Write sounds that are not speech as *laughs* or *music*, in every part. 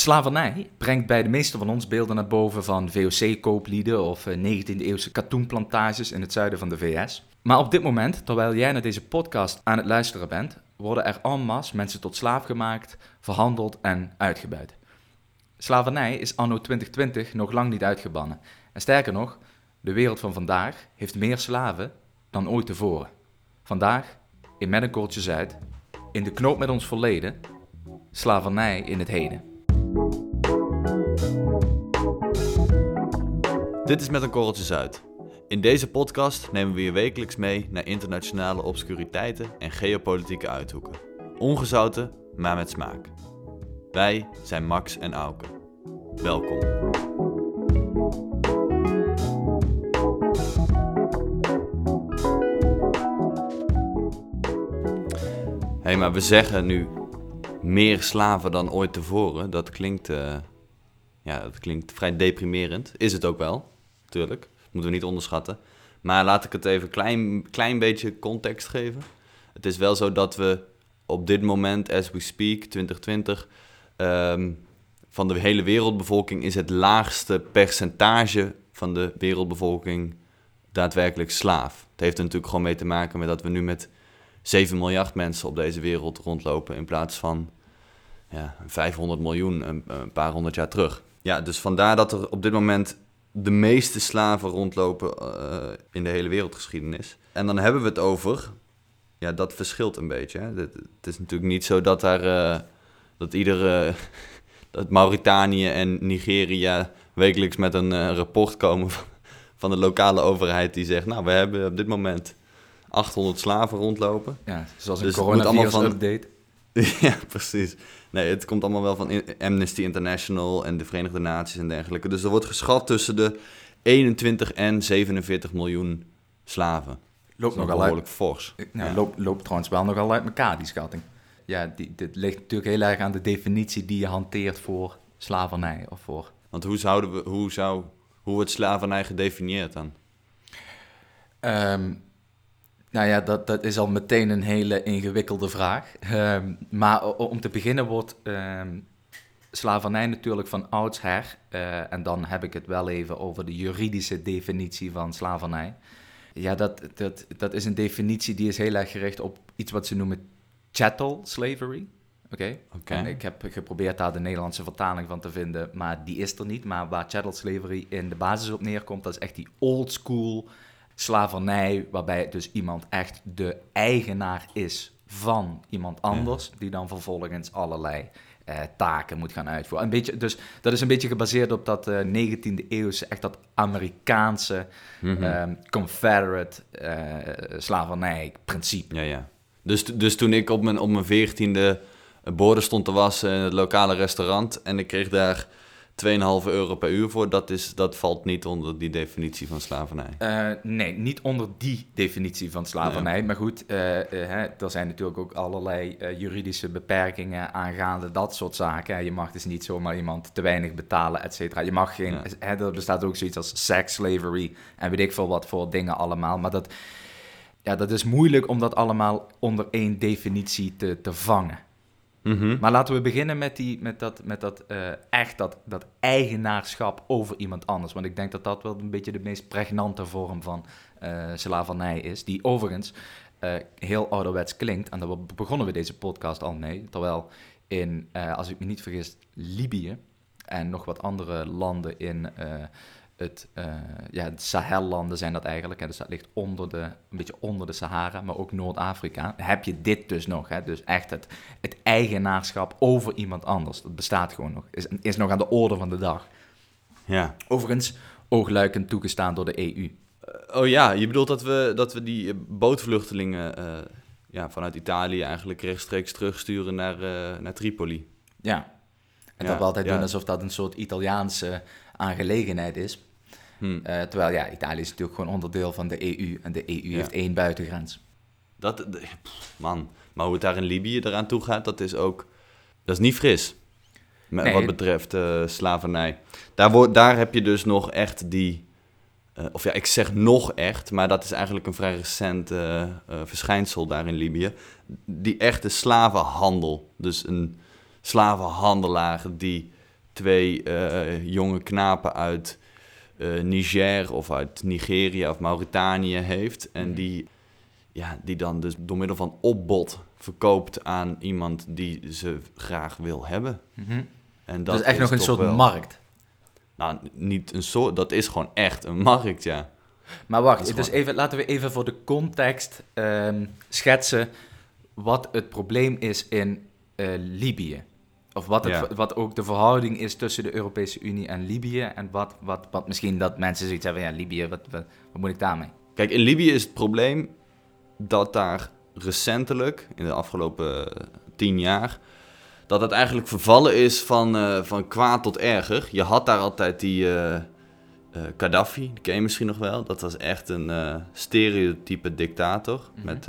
Slavernij brengt bij de meeste van ons beelden naar boven van VOC-kooplieden of 19e-eeuwse katoenplantages in het zuiden van de VS. Maar op dit moment, terwijl jij naar deze podcast aan het luisteren bent, worden er en masse mensen tot slaaf gemaakt, verhandeld en uitgebuit. Slavernij is anno 2020 nog lang niet uitgebannen. En sterker nog, de wereld van vandaag heeft meer slaven dan ooit tevoren. Vandaag, in Met een Zuid, in de knoop met ons verleden, slavernij in het heden. Dit is Met een Korreltje Zuid. In deze podcast nemen we je wekelijks mee naar internationale obscuriteiten en geopolitieke uithoeken. Ongezouten, maar met smaak. Wij zijn Max en Auke. Welkom. Hé, hey, maar we zeggen nu meer slaven dan ooit tevoren. Dat klinkt, uh, ja, dat klinkt vrij deprimerend. Is het ook wel, natuurlijk. Moeten we niet onderschatten. Maar laat ik het even een klein, klein beetje context geven. Het is wel zo dat we op dit moment, as we speak, 2020, um, van de hele wereldbevolking is het laagste percentage van de wereldbevolking daadwerkelijk slaaf. Het heeft er natuurlijk gewoon mee te maken met dat we nu met 7 miljard mensen op deze wereld rondlopen in plaats van ja, 500 miljoen een, een paar honderd jaar terug. Ja, dus vandaar dat er op dit moment de meeste slaven rondlopen uh, in de hele wereldgeschiedenis. En dan hebben we het over, ja, dat verschilt een beetje. Hè. Het, is natuurlijk niet zo dat daar, uh, dat iedere, *laughs* dat Mauritanië en Nigeria wekelijks met een uh, rapport komen van, van, de lokale overheid die zegt, nou, we hebben op dit moment 800 slaven rondlopen. Ja, zoals een dus coronavirus-update. *laughs* ja, precies. Nee, het komt allemaal wel van Amnesty International en de Verenigde Naties en dergelijke. Dus er wordt geschat tussen de 21 en 47 miljoen slaven. Loopt nogal behoorlijk uit, fors. ja. loopt, loopt trouwens wel nogal uit elkaar, die schatting. Ja, die, dit ligt natuurlijk heel erg aan de definitie die je hanteert voor slavernij. Of voor... Want hoe, zouden we, hoe, zou, hoe wordt slavernij gedefinieerd dan? Um, nou ja, dat, dat is al meteen een hele ingewikkelde vraag. Um, maar om te beginnen wordt um, slavernij natuurlijk van oudsher, uh, en dan heb ik het wel even over de juridische definitie van slavernij. Ja, dat, dat, dat is een definitie die is heel erg gericht op iets wat ze noemen chattel slavery. Oké, okay. ik heb geprobeerd daar de Nederlandse vertaling van te vinden, maar die is er niet. Maar waar chattel slavery in de basis op neerkomt, dat is echt die old school slavernij, waarbij dus iemand echt de eigenaar is van iemand anders, die dan vervolgens allerlei eh, taken moet gaan uitvoeren. Een beetje, dus dat is een beetje gebaseerd op dat uh, 19e eeuwse, echt dat Amerikaanse mm -hmm. Confederate uh, slavernij-principe. Ja, ja. Dus, dus toen ik op mijn, op mijn veertiende borden stond te wassen in het lokale restaurant en ik kreeg daar 2,5 euro per uur voor, dat, is, dat valt niet onder die definitie van slavernij. Uh, nee, niet onder die definitie van slavernij. Maar goed, uh, uh, er zijn natuurlijk ook allerlei juridische beperkingen aangaande dat soort zaken. Je mag dus niet zomaar iemand te weinig betalen, et cetera. Je mag geen. Ja. er bestaat ook zoiets als sex slavery en weet ik veel wat voor dingen allemaal. Maar dat, ja, dat is moeilijk om dat allemaal onder één definitie te, te vangen. Mhm. Maar laten we beginnen met, die, met dat, met dat uh, echt dat, dat eigenaarschap over iemand anders. Want ik denk dat dat wel een beetje de meest pregnante vorm van uh, slavernij is. Die overigens uh, heel ouderwets klinkt. En daar begonnen we deze podcast al mee. Terwijl in, als ik me niet vergis, Libië en nog wat andere landen in het, uh, ja, het Sahellanden zijn dat eigenlijk. Hè, dus dat ligt onder de, een beetje onder de Sahara, maar ook Noord-Afrika. Heb je dit dus nog. Hè, dus echt het, het eigenaarschap over iemand anders. Dat bestaat gewoon nog. Is, is nog aan de orde van de dag. Ja. Overigens, oogluikend toegestaan door de EU. Uh, oh ja, je bedoelt dat we, dat we die bootvluchtelingen uh, ja, vanuit Italië eigenlijk rechtstreeks terugsturen naar, naar Tripoli. Ja. En ja, dat we altijd ja. doen alsof dat een soort Italiaanse aangelegenheid is. Hmm. Uh, terwijl ja, Italië is natuurlijk gewoon onderdeel van de EU en de EU heeft één buitengrens. Dat, man, maar hoe het daar in Libië eraan toe gaat, dat is ook, dat is niet fris. Nee. Wat betreft uh, slavernij. Daar, wordt, daar heb je dus nog echt die, uh, of ja, ik zeg nog echt, maar dat is eigenlijk een vrij recent verschijnsel daar in Libië. Die echte slavenhandel. Dus een slavenhandelaar die twee eh, jonge knapen uit eh, Niger of uit Nigeria of Mauritanië heeft. En Mhm. die, ja, die dan dus door middel van opbod verkoopt aan iemand die ze graag wil hebben. Mhm. En Dat is echt nog een soort wel- markt. Nou, niet een soort, dat is gewoon echt een markt, ja. Maar wacht, dus even, laten we even voor de context ehm, schetsen wat het probleem is in eh, Libië. Of wat, het, Ja. wat ook de verhouding is tussen de Europese Unie en Libië. En wat, wat, wat misschien dat mensen zoiets hebben, ja, Libië, wat, wat, wat moet ik daarmee? Kijk, in Libië is het probleem dat daar recentelijk, in de afgelopen eh, tien jaar, dat het eigenlijk vervallen is van, eh, van kwaad tot erger. Je had daar altijd die eh, Gaddafi, die ken je misschien nog wel. Dat was echt een stereotype dictator Mhm. met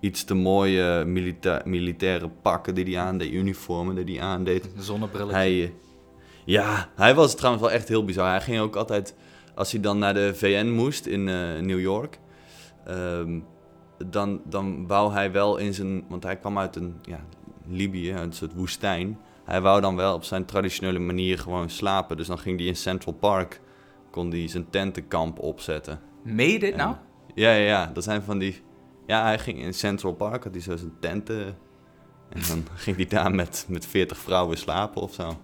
iets te mooie milita- militaire pakken die hij aandeed, uniformen die hij aandeed. Een zonnebrilletje. Hij, eh, ja, hij was trouwens wel echt heel bizar. Hij ging ook altijd, als hij dan naar de VN moest in eh, New York, ehm, dan, dan wou hij wel in zijn, want hij kwam uit een ja, Libië, een soort woestijn. Hij wou dan wel op zijn traditionele manier gewoon slapen. Dus dan ging hij in Central Park, kon hij zijn tentenkamp opzetten. Meen je dit nou? Ja, ja, ja, dat zijn van die... Ja, hij ging in Central Park, had hij zo zijn tenten. En dan *laughs* ging hij daar met, met 40 vrouwen slapen of zo.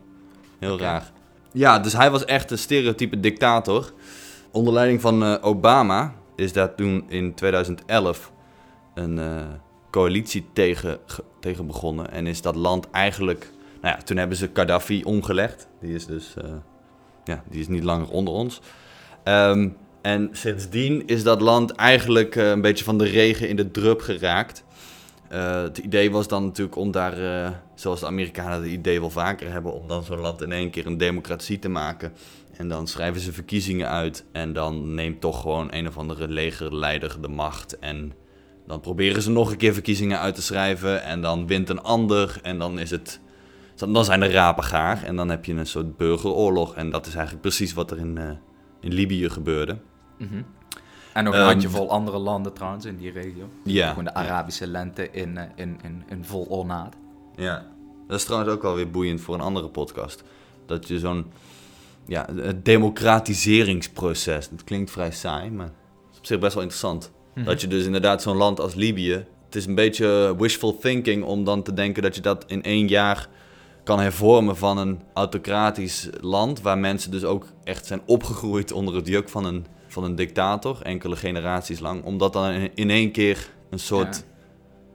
Heel raar. Ja, dus hij was echt een stereotype dictator. Onder leiding van eh, Obama is daar toen in 2011 een eh, coalitie tegen, ge- tegen begonnen. En is dat land eigenlijk... Nou ja, toen hebben ze Gaddafi omgelegd. Die is dus... eh, ja, die is niet langer onder ons. Ehm, en sindsdien is dat land eigenlijk eh, een beetje van de regen in de drup geraakt. Eh, het idee was dan natuurlijk om daar, eh, zoals de Amerikanen het idee wel vaker hebben, om dan zo'n land in één keer een democratie te maken. En dan schrijven ze verkiezingen uit en dan neemt toch gewoon een of andere legerleider de macht. En dan proberen ze nog een keer verkiezingen uit te schrijven en dan wint een ander en dan is het... Dan zijn er rapen gaar en dan heb je een soort burgeroorlog. En dat is eigenlijk precies wat er in, in Libië gebeurde. Mhm. En nog een Ehm, handjevol andere landen trouwens in die regio. Ja. Gewoon de Arabische lente in, eh, in, in, in vol ornaat. Ja, dat is trouwens ook wel weer boeiend voor een andere podcast. Dat je zo'n ja, democratiseringsproces, dat klinkt vrij saai, maar het is op zich best wel interessant. Mhm. Dat je dus inderdaad zo'n land als Libië, het is een beetje wishful thinking om dan te denken dat je dat in één jaar kan hervormen van een autocratisch land, waar mensen dus ook echt zijn opgegroeid onder het juk van een, van een dictator, enkele generaties lang, om dat dan in- één keer een soort,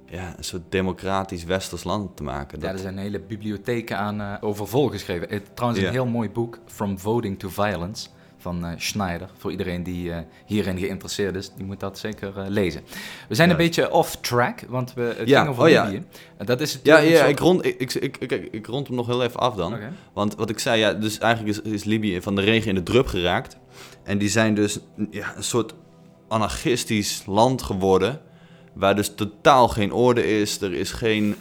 ja. een soort democratisch westers land te maken. Ja, Dat- er zijn hele bibliotheken aan eh, over volgeschreven. Het, trouwens, Ja. een heel mooi boek, From Voting to Violence, van eh, Schneider. Voor iedereen die eh, hierin geïnteresseerd is, die moet dat zeker eh, lezen. We zijn een beetje off-track, want we, het Ja, ging over oh ja. Libië. En dat is Ja, natuurlijk een ja soort- ik, rond, ik, ik, ik, ik, rond hem nog heel even af dan. Want wat ik zei, ja, dus eigenlijk is, is Libië van de regen in de drup geraakt. En die zijn dus ja, een soort anarchistisch land geworden. Waar dus totaal geen orde is. Er is geen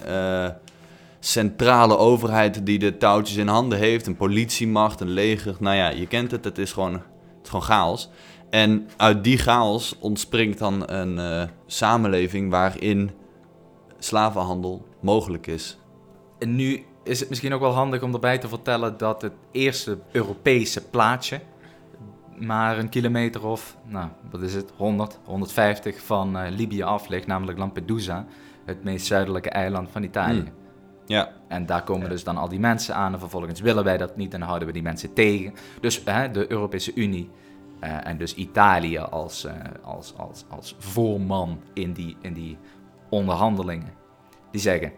centrale overheid die de touwtjes in handen heeft. Een politiemacht, een leger. Nou ja, je kent het. Het is gewoon, het is gewoon chaos. En uit die chaos ontspringt dan een eh, samenleving waarin slavenhandel mogelijk is. En nu is het misschien ook wel handig om erbij te vertellen dat het eerste Europese plaatje maar een kilometer of, nou, wat is het, 100, 150 van eh, Libië af ligt, namelijk Lampedusa, het meest zuidelijke eiland van Italië. Hmm. Ja, En daar komen dus dan al die mensen aan en vervolgens willen wij dat niet en houden we die mensen tegen. Dus hè, de Europese Unie eh, en dus Italië als, eh, als, als, als voorman in die, in die onderhandelingen, die zeggen...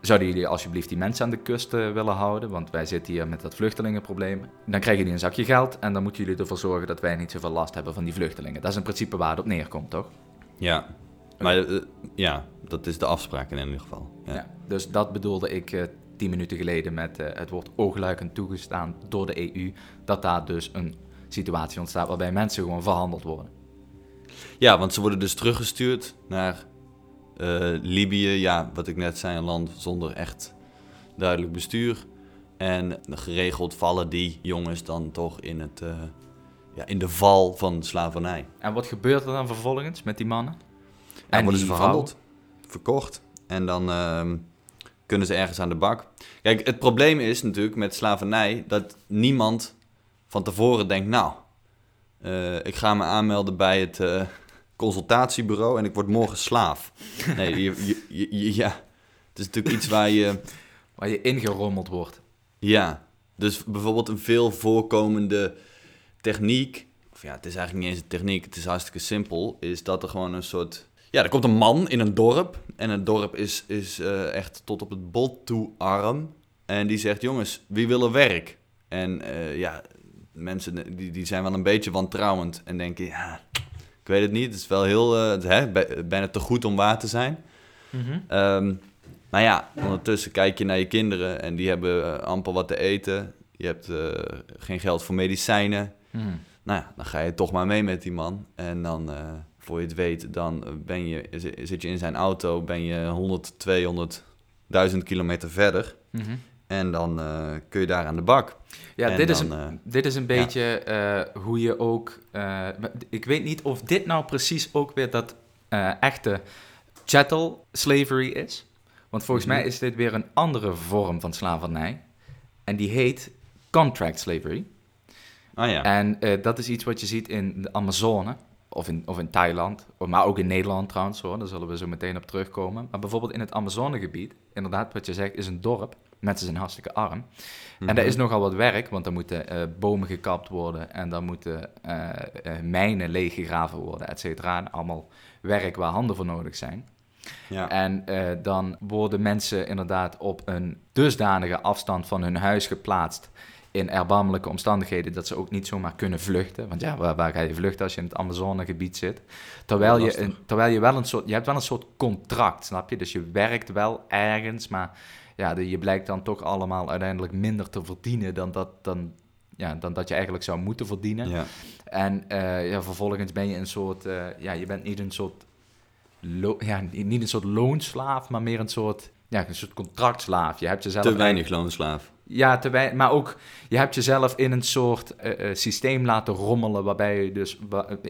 Zouden jullie alsjeblieft die mensen aan de kust eh, willen houden? Want wij zitten hier met dat vluchtelingenprobleem. Dan krijgen jullie een zakje geld en dan moeten jullie ervoor zorgen dat wij niet zoveel last hebben van die vluchtelingen. Dat is in principe waar het op neerkomt, toch? ja. Maar eh, ja, dat is de afspraak in ieder geval. Ja. Ja, dus dat bedoelde ik eh, tien minuten geleden met eh, het woord oogluikend toegestaan door de EU. Dat daar dus een situatie ontstaat waarbij mensen gewoon verhandeld worden. Ja, want ze worden dus teruggestuurd naar Libië. Ja, wat ik net zei, een land zonder echt duidelijk bestuur. En geregeld vallen die jongens dan toch in, het, ja, in de val van slavernij. En wat gebeurt er dan vervolgens met die mannen? En worden ze verhandeld, verkocht. En dan ehm, kunnen ze ergens aan de bak. Kijk, het probleem is natuurlijk met slavernij dat niemand van tevoren denkt, nou, eh, ik ga me aanmelden bij het eh, consultatiebureau en ik word morgen slaaf. Nee, je, je, je- ja, het is natuurlijk iets waar je, *laughs* Waar je ingerommeld wordt. ja, dus bijvoorbeeld een veel voorkomende techniek, of ja, het is eigenlijk niet eens een techniek, het is hartstikke simpel, is dat er gewoon een soort, ja, er komt een man in een dorp en het dorp is, is eh, echt tot op het bot toe arm en die zegt, jongens, wie wil er werk? En eh, ja, mensen die, die zijn wel een beetje wantrouwend en denken, ja, ik weet het niet, het is wel heel, eh, het- hè, bij- bijna te goed om waar te zijn. Ehm, maar ja, ondertussen kijk je naar je kinderen en die hebben eh, amper wat te eten. Je hebt eh, geen geld voor medicijnen. Hmm. Nou ja, dan ga je toch maar mee met die man. En dan, eh, voor je het weet, dan ben je, zi- zit je in zijn auto, ben je 100, 200, 1000 kilometer verder. Mhm. En dan eh, kun je daar aan de bak. Ja, En dit, is een, eh, dit is een beetje eh, hoe je ook... eh, ik weet niet of dit nou precies ook weer dat eh, echte chattel slavery is. Want volgens Mhm. mij is dit weer een andere vorm van slavernij. En die heet contract slavery. Ah ja. En eh, dat is iets wat je ziet in de Amazone. Of in, of in Thailand, maar ook in Nederland trouwens hoor, daar zullen we zo meteen op terugkomen. Maar bijvoorbeeld in het Amazonegebied, inderdaad wat je zegt, is een dorp. Mensen zijn hartstikke arm. En daar Mhm. is nogal wat werk, want er moeten eh, bomen gekapt worden en dan moeten eh, eh, mijnen leeggegraven worden, et cetera. En Allemaal werk waar handen voor nodig zijn. ja. En dan worden mensen inderdaad op een dusdanige afstand van hun huis geplaatst in erbarmelijke omstandigheden dat ze ook niet zomaar kunnen vluchten. Want ja, waar, waar ga je vluchten als je in het Amazonegebied zit? Terwijl je, een, terwijl je wel een soort, je hebt wel een soort contract, snap je? Dus je werkt wel ergens, maar ja, de- je blijkt dan toch allemaal uiteindelijk minder te verdienen dan dat, dan, ja, dan dat je eigenlijk zou moeten verdienen. ja. En eh, ja, vervolgens ben je een soort, eh, ja, je bent niet een soort, lo- ja, niet een soort loonslaaf, maar meer een soort, ja, een soort contractslaaf. Je hebt jezelf Te weinig loonslaaf. Ja, te wei- maar ook, je hebt jezelf in een soort eh, eh, systeem laten rommelen, waarbij je dus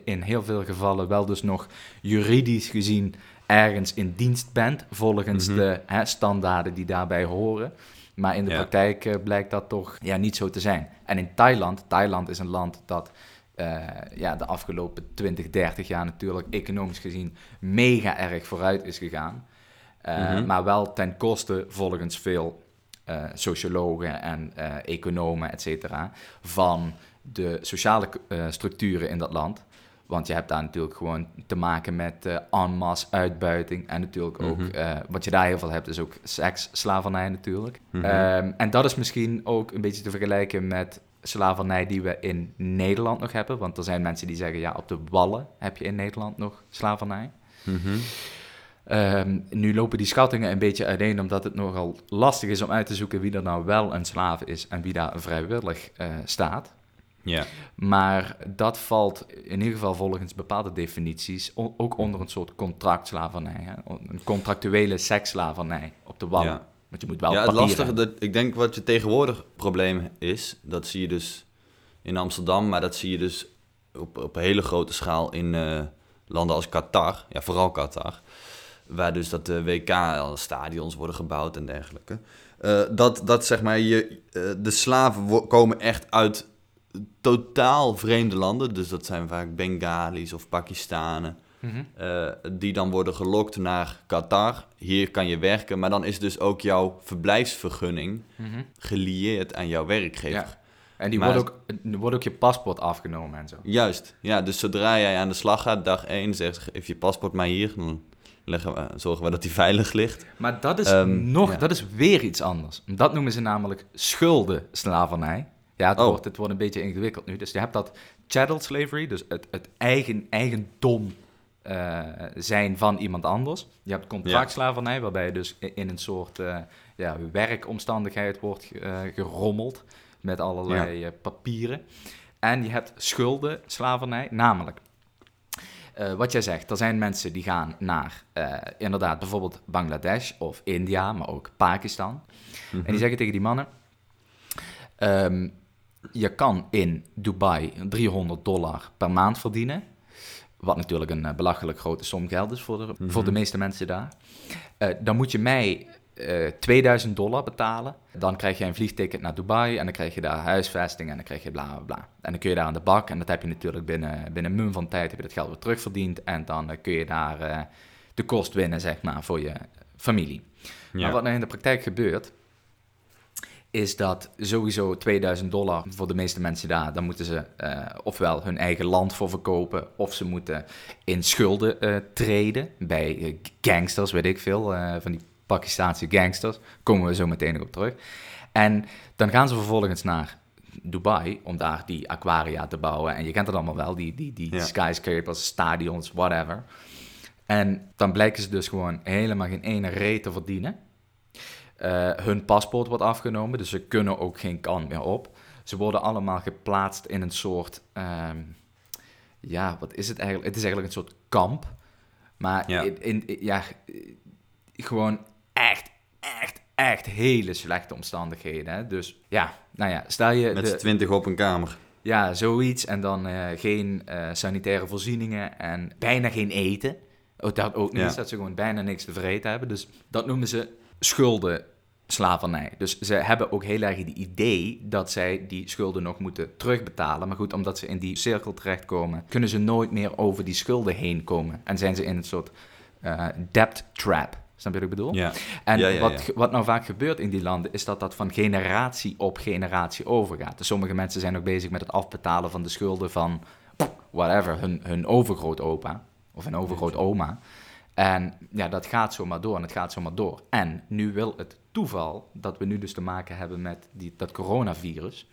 in heel veel gevallen wel dus nog juridisch gezien ergens in dienst bent, volgens Mhm. de hè, standaarden die daarbij horen. Maar in de Ja. praktijk eh, blijkt dat toch ja, niet zo te zijn. En in Thailand, Thailand is een land dat ja, de afgelopen 20, 30 jaar natuurlijk economisch gezien mega erg vooruit is gegaan. Mhm. Maar wel ten koste volgens veel eh, sociologen en eh, economen, et cetera, van de sociale eh, structuren in dat land. Want je hebt daar natuurlijk gewoon te maken met en masse uitbuiting. En natuurlijk ook, Mhm. wat je daar heel veel hebt, is ook seksslavernij natuurlijk. Mhm. Ehm, en dat is misschien ook een beetje te vergelijken met slavernij die we in Nederland nog hebben. Want er zijn mensen die zeggen, ja, op de Wallen heb je in Nederland nog slavernij. Mhm. Ehm, nu lopen die schattingen een beetje uiteen, omdat het nogal lastig is om uit te zoeken wie er nou wel een slaaf is en wie daar vrijwillig eh, staat. Ja. Maar dat valt in ieder geval volgens bepaalde definities ook onder een soort contractslavernij. Hè? Een contractuele seksslavernij op de wallen. Ja. Want je moet wel ja, het lastige, dat, ik denk wat je tegenwoordig probleem is, dat zie je dus in Amsterdam, maar dat zie je dus op, op een hele grote schaal in eh, landen als Qatar, ja, vooral Qatar, waar dus dat de WK al stadions worden gebouwd en dergelijke. Eh, dat, dat zeg maar, je, eh, de slaven komen echt uit totaal vreemde landen, dus dat zijn vaak Bengalis of Pakistanen. Mhm. eh, die dan worden gelokt naar Qatar. Hier kan je werken, maar dan is dus ook jouw verblijfsvergunning Mhm. gelieerd aan jouw werkgever. Ja. En die Maar- wordt, ook, wordt ook je paspoort afgenomen en zo. Juist, ja, dus zodra jij aan de slag gaat, dag 1, zegt ze, even je paspoort maar hier, dan leggen we, zorgen we dat die veilig ligt. Maar dat is Ehm, nog, ja. dat is weer iets anders. Dat noemen ze namelijk schuldenslavernij. Ja, het, Oh. wordt, het wordt een beetje ingewikkeld nu. Dus je hebt dat chattel slavery, dus het, het eigen, eigendom eh, zijn van iemand anders. Je hebt contractslavernij, waarbij je dus in een soort eh, ja, werkomstandigheid wordt eh, gerommeld met allerlei papieren. En je hebt schuldenslavernij, namelijk eh, wat jij zegt, er zijn mensen die gaan naar eh, inderdaad bijvoorbeeld Bangladesh of India, maar ook Pakistan. En die zeggen tegen die mannen: ehm, Je kan in Dubai 300 dollar per maand verdienen. Wat natuurlijk een eh, belachelijk grote som geld is voor de, voor de meeste mensen daar. Dan moet je mij eh 2000 dollar betalen. Dan krijg je een vliegticket naar Dubai en dan krijg je daar huisvesting en dan krijg je bla bla bla. En dan kun je daar aan de bak en dat heb je natuurlijk binnen, binnen een mum van tijd heb je dat geld weer terugverdiend. En dan eh, kun je daar eh, de kost winnen, zeg maar, voor je familie. Maar wat nou in de praktijk gebeurt, is dat sowieso 2000 dollar voor de meeste mensen daar, dan moeten ze eh, ofwel hun eigen land voor verkopen, of ze moeten in schulden eh, treden bij eh, gangsters, weet ik veel, eh, van die Pakistaanse gangsters. Komen we zo meteen nog op terug. En dan gaan ze vervolgens naar Dubai om daar die aquaria te bouwen. En je kent het allemaal wel, die, die, die Ja. skyscrapers, stadions, whatever. En dan blijken ze dus gewoon helemaal geen ene reet te verdienen. Eh, hun paspoort wordt afgenomen, dus ze kunnen ook geen kant meer op. Ze worden allemaal geplaatst in een soort. ehm, ja, wat is het eigenlijk? Het is eigenlijk een soort kamp. Maar Ja. in, in- ja, gewoon echt, echt, echt hele slechte omstandigheden. Hè? Dus ja, nou ja, stel je. Met de- z'n twintig op een kamer. ja, zoiets. En dan eh, geen eh, sanitaire voorzieningen en bijna geen eten. Ook dat ook niet, Ja. dat ze gewoon bijna niks te vreten hebben. Dus dat noemen ze schuldenslavernij. Dus ze hebben ook heel erg het idee dat zij die schulden nog moeten terugbetalen. Maar goed, omdat ze in die cirkel terechtkomen, kunnen ze nooit meer over die schulden heen komen. En zijn ze in een soort eh, debt trap. Snap je wat ik bedoel? Ja. En Ja, ja, wat, wat nou vaak gebeurt in die landen, is dat dat van generatie op generatie overgaat. Dus sommige mensen zijn ook bezig met het afbetalen van de schulden van whatever, hun, hun overgrootopa of hun overgrootoma. En ja, dat gaat zomaar door en het gaat zomaar door. En nu wil het toeval dat we nu dus te maken hebben met die, dat coronavirus.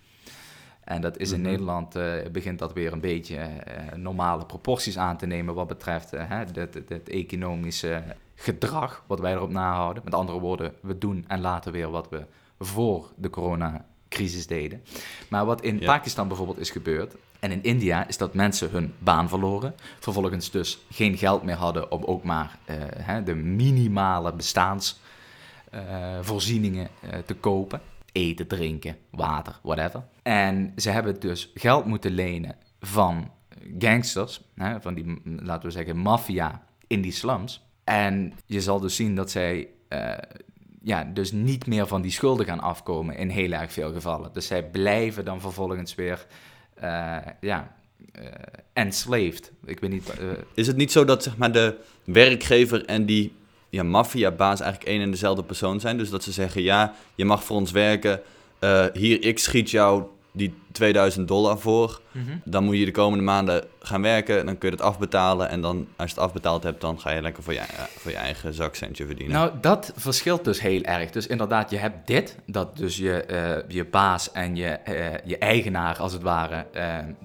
En dat is in Mhm. Nederland, eh, begint dat weer een beetje eh, normale proporties aan te nemen wat betreft eh, het, het economische gedrag, wat wij erop nahouden. Met andere woorden, we doen en laten weer wat we voor de coronacrisis deden. Maar wat in Ja. Pakistan bijvoorbeeld is gebeurd, en in India, is dat mensen hun baan verloren. Vervolgens dus geen geld meer hadden om ook maar eh, hè, de minimale bestaansvoorzieningen eh, te kopen. Eten, drinken, water, whatever. En ze hebben dus geld moeten lenen van gangsters, hè, van die, laten we zeggen, maffia in die slums. En je zal dus zien dat zij eh, ja, dus niet meer van die schulden gaan afkomen in heel erg veel gevallen. Dus zij blijven dan vervolgens weer, eh, ja, eh, enslaved. Ik weet niet... Is het niet zo dat zeg maar, de werkgever en die ja, maffiabaas eigenlijk één en dezelfde persoon zijn? Dus dat ze zeggen, ja, je mag voor ons werken. hier, ik schiet jou die 2000 dollar voor. Dan moet je de komende maanden gaan werken. Dan kun je het afbetalen. En dan, als je het afbetaald hebt, dan ga je lekker voor je, eh, voor je eigen zakcentje verdienen. Nou, dat verschilt dus heel erg. Dus inderdaad, je hebt dit, dat dus je, eh, je baas en je, eh, je eigenaar, als het ware,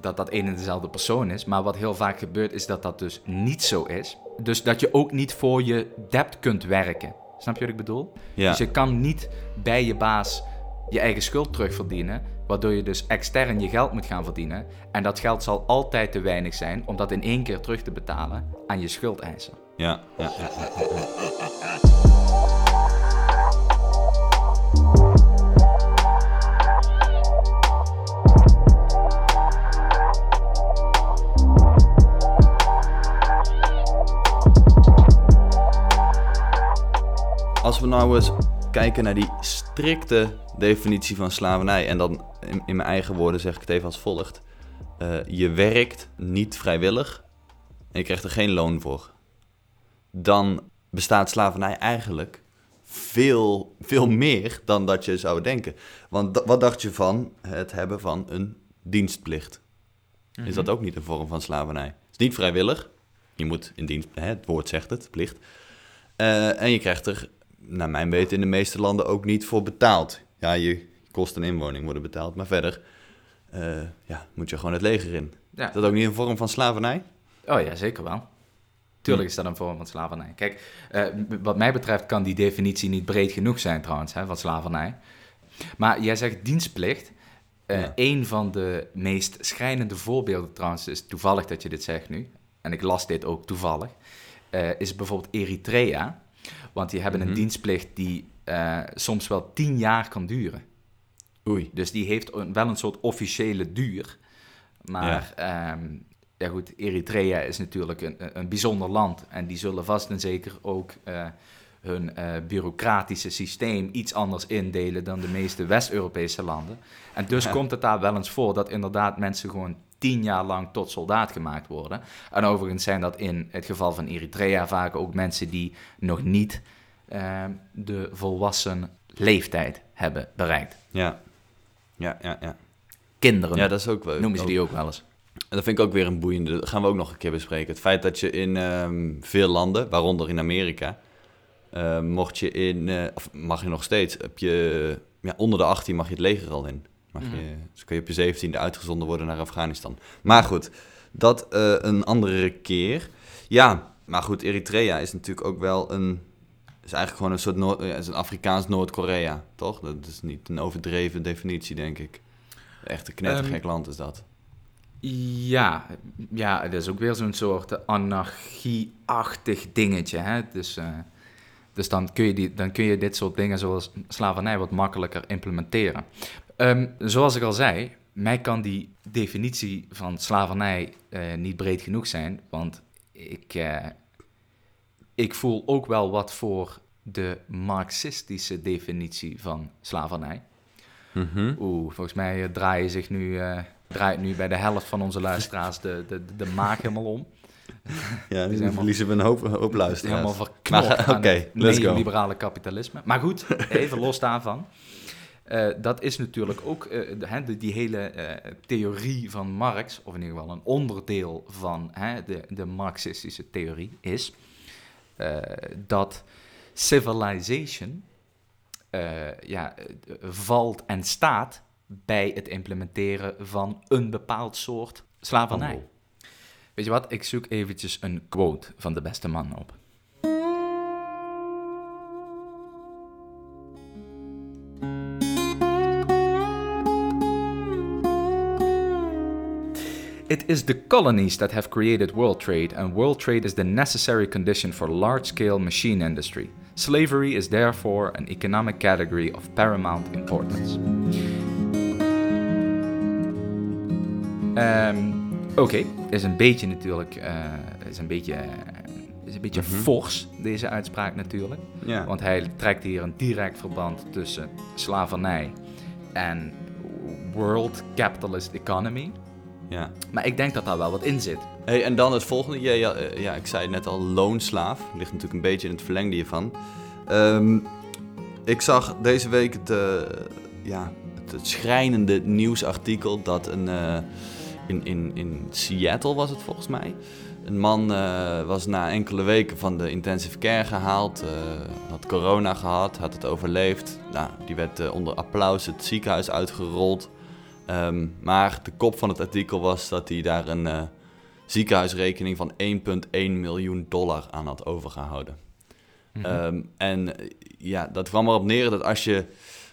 dat dat een en dezelfde persoon is. Maar wat heel vaak gebeurt, is dat dat dus niet zo is. Dus dat je ook niet voor je debt kunt werken. Snap je wat ik bedoel? ja. Dus je kan niet bij je baas je eigen schuld terugverdienen, waardoor je dus extern je geld moet gaan verdienen. En dat geld zal altijd te weinig zijn om dat in één keer terug te betalen aan je schuldeisen. ja, ja, ja, ja. Als we nou eens kijken naar die strikte definitie van slavernij, en dan in, in mijn eigen woorden zeg ik het even als volgt: Eh, je werkt niet vrijwillig en je krijgt er geen loon voor. Dan bestaat slavernij eigenlijk veel, veel meer dan dat je zou denken. Want wat dacht je van het hebben van een dienstplicht? Is dat ook niet een vorm van slavernij? Het is niet vrijwillig. Je moet in dienst, hè, het woord zegt het, plicht. Eh, en je krijgt er, naar mijn weten, in de meeste landen ook niet voor betaald. Ja, je kosten en inwoning worden betaald, maar verder eh, ja, moet je gewoon het leger in. Ja. Is dat ook niet een vorm van slavernij? Oh ja, zeker wel. Tuurlijk is dat een vorm van slavernij. Kijk, eh, wat mij betreft kan die definitie niet breed genoeg zijn trouwens, hè, van slavernij. Maar jij zegt dienstplicht. Ja. Een van de meest schrijnende voorbeelden trouwens, is toevallig dat je dit zegt nu, en ik las dit ook toevallig, is bijvoorbeeld Eritrea. Want die hebben Mhm. een dienstplicht die soms wel tien jaar kan duren. Oei. Dus die heeft een- wel een soort officiële duur. Maar ja, ja goed, Eritrea is natuurlijk een, een- bijzonder land. En die zullen vast en zeker ook eh, hun eh, bureaucratische systeem iets anders indelen dan de meeste West-Europese landen. En dus Ja. komt het daar wel eens voor dat inderdaad mensen gewoon tien jaar lang tot soldaat gemaakt worden. En overigens zijn dat in het geval van Eritrea vaak ook mensen die nog niet eh, de volwassen leeftijd hebben bereikt. Ja. Ja, ja, ja. Kinderen Ja, dat is ook wel. noemen ze die ook wel eens. En dat vind ik ook weer een boeiende. Dat gaan we ook nog een keer bespreken. Het feit dat je in ehm, veel landen, waaronder in Amerika, eh, mocht je in, eh, of mag je nog steeds, heb je, ja, onder de 18 mag je het leger al in. Mag je, Mhm. dus kun je op je 17e uitgezonden worden naar Afghanistan. Maar goed, dat eh, een andere keer. Ja, maar goed, Eritrea is natuurlijk ook wel een, is eigenlijk gewoon een soort, Noord, is een Afrikaans Noord-Korea, toch? Dat is niet een overdreven definitie, denk ik. Echt een knettergek Ehm, land is dat. Ja, ja, het is ook weer zo'n soort anarchie-achtig dingetje. Hè? Dus, eh, dus dan, kun je die, dan kun je dit soort dingen zoals slavernij wat makkelijker implementeren. Ehm, zoals ik al zei, mij kan die definitie van slavernij eh, niet breed genoeg zijn, want ik, eh, ik voel ook wel wat voor de marxistische definitie van slavernij. Mhm. Oeh, volgens mij eh, draaien zich nu, eh, draait nu bij de helft van onze luisteraars de, de, de maak helemaal om. Ja, nu verliezen we een hoop, hoop luisteraars. Helemaal verknocht oké, het let's go. neoliberale kapitalisme. Maar goed, *laughs* even los daarvan. Eh, dat is natuurlijk ook de, die hele theorie van Marx, of in ieder geval een onderdeel van de, de Marxistische theorie, is eh, dat civilization eh, ja, eh, valt en staat bij het implementeren van een bepaald soort slavernij. Weet je wat, ik zoek eventjes een quote van de beste man op. It is the colonies that have created world trade, and world trade is the necessary condition for large scale machine industry. Slavery is therefore an economic category of paramount importance. Ehm, Oké, is een beetje natuurlijk, eh, is een beetje, is een beetje Mhm. fors, deze uitspraak natuurlijk. Want hij trekt hier een direct verband tussen slavernij en world capitalist economy. Ja. Maar ik denk dat daar wel wat in zit. Hey, en dan het volgende. Ja, ja, eh, ja, ik zei het net al, loonslaaf. Ligt natuurlijk een beetje in het verlengde hiervan. Ehm, ik zag deze week het, eh, ja, het, het schrijnende nieuwsartikel dat een, eh, in, in, in Seattle was het volgens mij. Een man was na enkele weken van de intensive care gehaald, eh, had corona gehad, had het overleefd. Nou, die werd onder applaus het ziekenhuis uitgerold. Ehm, maar de kop van het artikel was dat hij daar een eh, ziekenhuisrekening van 1,1 miljoen dollar aan had overgehouden. Mhm. Ehm, en eh, ja, dat kwam erop neer dat als je,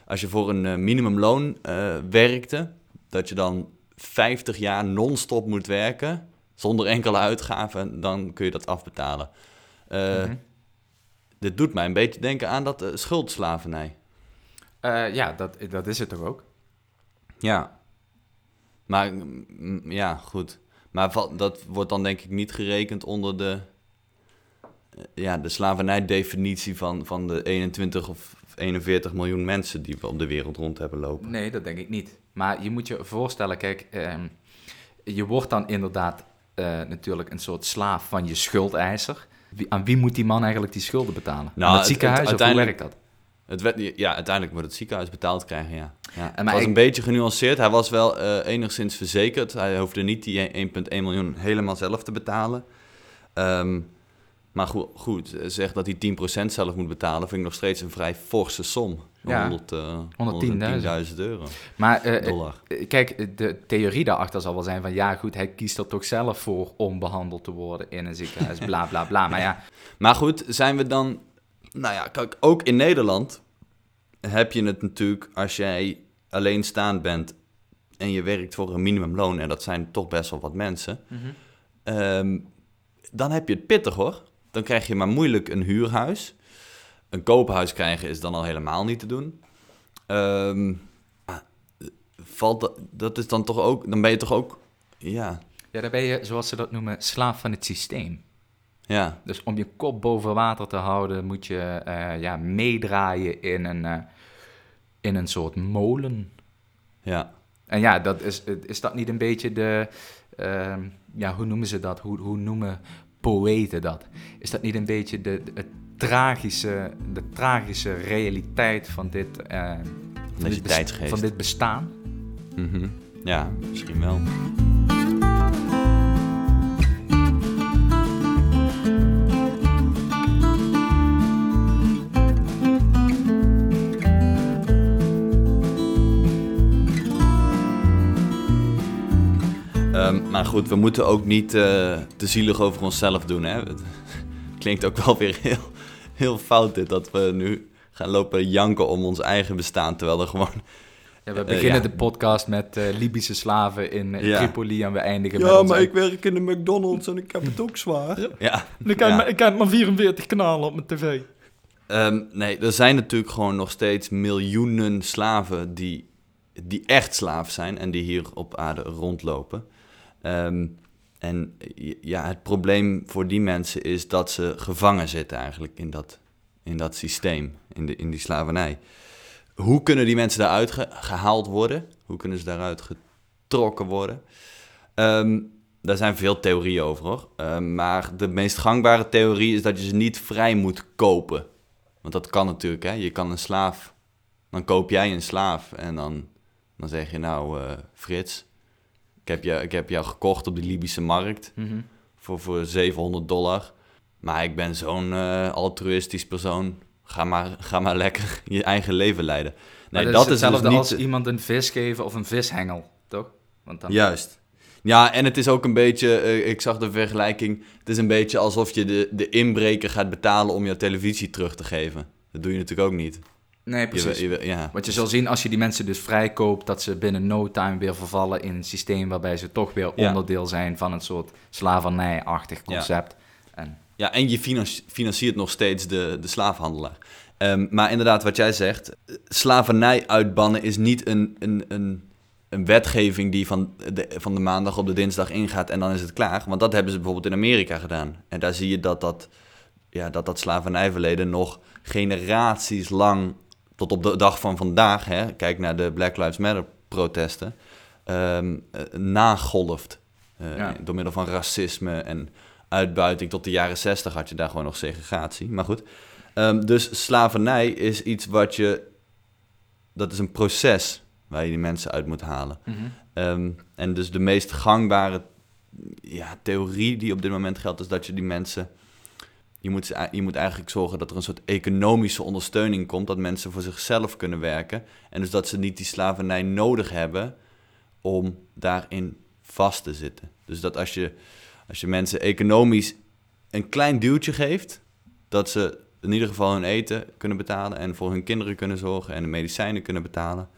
als je voor een eh, minimumloon werkte, dat je dan 50 jaar non-stop moet werken, zonder enkele uitgaven, dan kun je dat afbetalen. Mhm. Dit doet mij een beetje denken aan dat schuldslavernij. Ja, dat, dat is het toch ook? Ja. Maar mm, ja, goed. Maar dat wordt dan denk ik niet gerekend onder de, eh, ja, de slavernijdefinitie van, van de 21 of 41 miljoen mensen die we op de wereld rond hebben lopen. Nee, dat denk ik niet. Maar je moet je voorstellen, kijk, ehm, je wordt dan inderdaad eh, natuurlijk een soort slaaf van je schuldeiser. Wie, aan wie moet die man eigenlijk die schulden betalen? Nou, aan het- ziekenhuis het- of hoe werkt dat? Het werd, ja, uiteindelijk wordt het ziekenhuis betaald krijgen, ja. ja. Het was ik- een beetje genuanceerd. Hij was wel eh, enigszins verzekerd. Hij hoefde niet die 1,1 miljoen helemaal zelf te betalen. Ehm, maar goed, goed, zeg dat hij 10% zelf moet betalen, vind ik nog steeds een vrij forse som. Ja, 100, eh, 110.000 110.000 euro. Maar eh, eh, kijk, de theorie daarachter zal wel zijn van ja, goed, hij kiest er toch zelf voor om behandeld te worden in een ziekenhuis, bla bla bla. Maar *laughs* ja, Maar goed, zijn we dan... Nou ja, kijk, ook in Nederland heb je het natuurlijk als jij alleenstaand bent en je werkt voor een minimumloon, en dat zijn toch best wel wat mensen, ehm, dan heb je het pittig hoor. Dan krijg je maar moeilijk een huurhuis. Een koophuis krijgen is dan al helemaal niet te doen. Ehm, ah, valt dat, dat is dan toch ook, dan ben je toch ook, ja, ja, dan ben je, zoals ze dat noemen, slaaf van het systeem. Ja, Dus om je kop boven water te houden, moet je eh, ja, meedraaien in een, eh, in een soort molen. ja. En ja, dat is, is dat niet een beetje de. ehm, ja, hoe noemen ze dat? Hoe, hoe noemen poëten dat? Is dat niet een beetje de, tragische, de tragische realiteit van dit, eh, van, dit van dit bestaan? Mhm. Ja, misschien wel. Goed, we moeten ook niet eh, te zielig over onszelf doen. Hè? Het *laughs* klinkt ook wel weer heel, heel fout dit, dat we nu gaan lopen janken om ons eigen bestaan, terwijl er gewoon Ja, we Eh, beginnen ja. de podcast met eh, Libische slaven in Ja. Tripoli en we eindigen met ons eigen- werk in de McDonald's en ik heb het ook zwaar. Ja, Ik heb, Ja. maar, ik heb maar 44 kanalen op mijn tv. Ehm, nee, er zijn natuurlijk gewoon nog steeds miljoenen slaven die, die echt slaaf zijn en die hier op aarde rondlopen. Ehm, en ja, het probleem voor die mensen is dat ze gevangen zitten eigenlijk in dat, in dat systeem, in, de, in die slavernij. Hoe kunnen die mensen daaruit ge- gehaald worden? Hoe kunnen ze daaruit getrokken worden? Ehm, daar zijn veel theorieën over hoor. Ehm, maar de meest gangbare theorie is dat je ze niet vrij moet kopen. Want dat kan natuurlijk, hè. Je kan een slaaf... Dan koop jij een slaaf en dan, dan zeg je... Nou, eh, Frits, ik heb, je, ik heb jou gekocht op de Libische markt voor, voor 700 dollar. Maar ik ben zo'n eh, altruïstisch persoon. Ga maar, ga maar lekker *laughs* je eigen leven leiden. Nee, dat, is is hetzelfde dus niet... als iemand een vis geven of een vishengel, toch? Want dan... Juist. Ja, en het is ook een beetje, eh, ik zag de vergelijking, het is een beetje alsof je de, de inbreker gaat betalen om jouw televisie terug te geven. Dat doe je natuurlijk ook niet. Nee, Je, precies. je- ja. Wat je zal zien als je die mensen dus vrijkoopt, dat ze binnen no time weer vervallen in een systeem waarbij ze toch weer Ja. onderdeel zijn van een soort slavernij-achtig Ja. concept. En, Ja, en je financi- financiert nog steeds de, de slaafhandelaar. Ehm, maar inderdaad, wat jij zegt, eh, slavernij uitbannen is niet een, een, een, een wetgeving die van de, van de maandag op de dinsdag ingaat en dan is het klaar. Want dat hebben ze bijvoorbeeld in Amerika gedaan. En daar zie je dat dat, ja, dat, dat slavernijverleden nog generaties lang, tot op de dag van vandaag, hè, kijk naar de Black Lives Matter protesten, ehm, eh, nagolft. Eh, Ja. Door middel van racisme en uitbuiting. Tot de jaren zestig had je daar gewoon nog segregatie. Maar goed. Ehm, dus slavernij is iets wat je... Dat is een proces waar je die mensen uit moet halen. Ehm, en dus de meest gangbare ja, theorie die op dit moment geldt... is dat je die mensen... Je moet, je moet eigenlijk zorgen dat er een soort economische ondersteuning komt... dat mensen voor zichzelf kunnen werken. En dus dat ze niet die slavernij nodig hebben... om daarin vast te zitten. Dus dat als je, als je mensen economisch een klein duwtje geeft... dat ze in ieder geval hun eten kunnen betalen... en voor hun kinderen kunnen zorgen en de medicijnen kunnen betalen...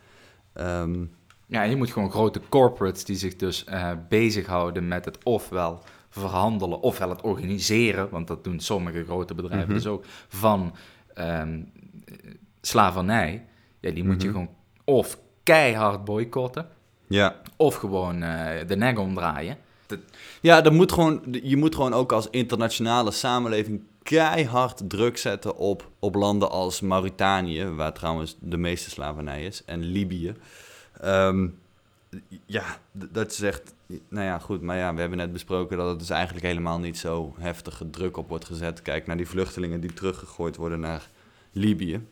Ehm, ja, je moet gewoon grote corporates die zich dus eh bezighouden met het ofwel verhandelen ofwel het organiseren, want dat doen sommige grote bedrijven Mhm. dus ook, van eh, slavernij. Ja, die moet je Mhm. gewoon of keihard boycotten, ja. of gewoon eh, de nek omdraaien. Ja, dat moet gewoon, je moet gewoon ook als internationale samenleving keihard druk zetten op, op landen als Mauritanië, waar trouwens de meeste slavernij is, en Libië. Ehm, ja, dat zegt, nou ja, goed, maar ja, we hebben net besproken dat het dus eigenlijk helemaal niet zo heftige druk op wordt gezet. Kijk naar die vluchtelingen die teruggegooid worden naar Libië.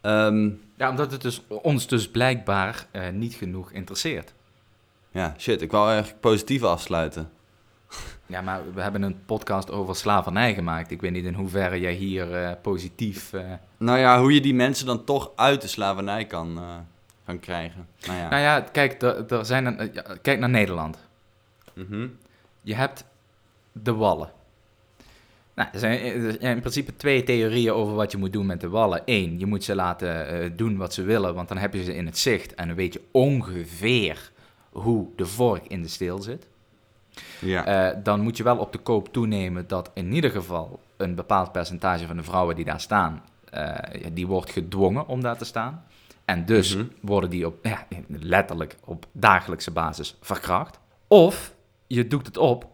Ehm, Ja, omdat het dus, ons dus blijkbaar eh, niet genoeg interesseert. ja, shit, ik wou eigenlijk positief afsluiten. Ja, maar we hebben een podcast over slavernij gemaakt. Ik weet niet in hoeverre jij hier eh, positief... eh, Nou ja, hoe je die mensen dan toch uit de slavernij kan, kan krijgen. Nou ja. Nou ja, kijk, er, er zijn een, eh, ja, kijk naar Nederland. Mhm. Je hebt de wallen. Nou, er zijn er zijn in principe twee theorieën over wat je moet doen met de wallen. Eén, je moet ze laten eh, doen wat ze willen, want dan heb je ze in het zicht en dan weet je ongeveer hoe de vork in de steel zit. Ja. Eh, dan moet je wel op de koop toenemen dat in ieder geval een bepaald percentage van de vrouwen die daar staan, eh, die wordt gedwongen om daar te staan. En dus Mhm. worden die op, ja, letterlijk op dagelijkse basis verkracht. Of je doekt het op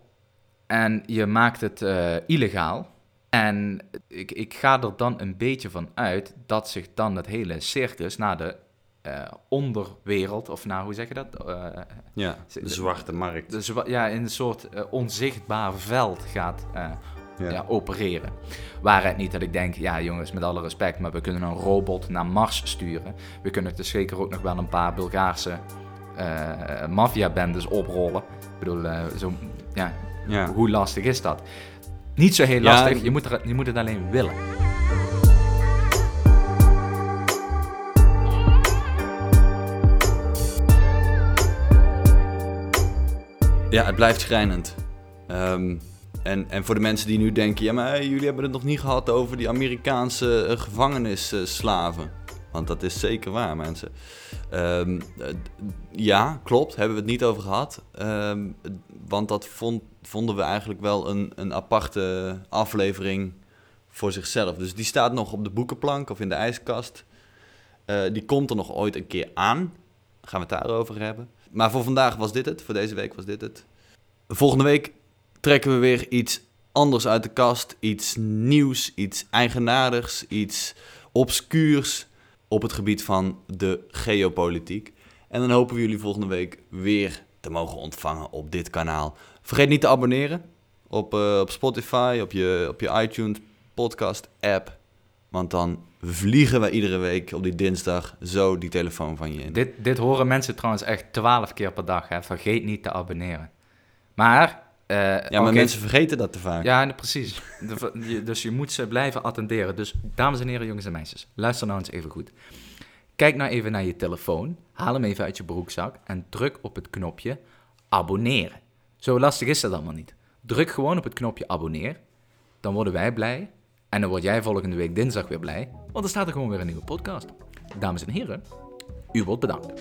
en je maakt het eh, illegaal. En ik, ik ga er dan een beetje van uit dat zich dan het hele circus naar de eh, onderwereld, of nou, hoe zeg je dat? Eh, Ja, de zwarte markt. dus wa- ja, in een soort onzichtbaar veld gaat eh, ja. opereren. Waar het niet dat ik denk, ja jongens, met alle respect, maar we kunnen een robot naar Mars sturen. We kunnen dus zeker ook nog wel een paar Bulgaarse eh maffiabendes oprollen. Ik bedoel, eh, zo, ja, Ja. hoe lastig is dat? Niet zo heel Ja, lastig, je, moet er, je moet het alleen willen. Ja, het blijft schrijnend. Ehm, en, en voor de mensen die nu denken, ja, maar jullie hebben het nog niet gehad over die Amerikaanse eh, gevangenisslaven. Want dat is zeker waar, mensen. Ehm, eh, ja, klopt, hebben we het niet over gehad. Ehm, want dat vond, vonden we eigenlijk wel een, een aparte aflevering voor zichzelf. Dus die staat nog op de boekenplank of in de ijskast. Eh, die komt er nog ooit een keer aan. Gaan we het daarover hebben. Maar voor vandaag was dit het. Voor deze week was dit het. Volgende week trekken we weer iets anders uit de kast. Iets nieuws, iets eigenaardigs, iets obscuurs op het gebied van de geopolitiek. En dan hopen we jullie volgende week weer te mogen ontvangen op dit kanaal. Vergeet niet te abonneren op, eh, op Spotify, op je, op je iTunes podcast app. Want dan vliegen wij iedere week op die dinsdag zo die telefoon van je in. Dit, dit horen mensen trouwens echt twaalf keer per dag. Hè. Vergeet niet te abonneren. Maar... eh, Ja, maar mensen vergeten dat te vaak. Ja, precies. De- dus je moet ze blijven attenderen. Dus dames en heren, jongens en meisjes, luister nou eens even goed. Kijk nou even naar je telefoon, haal hem even uit je broekzak en druk op het knopje abonneren. Zo lastig is dat allemaal niet. Druk gewoon op het knopje abonneer, dan worden wij blij en dan word jij volgende week dinsdag weer blij, want dan staat er gewoon weer een nieuwe podcast. Dames en heren, u wordt bedankt.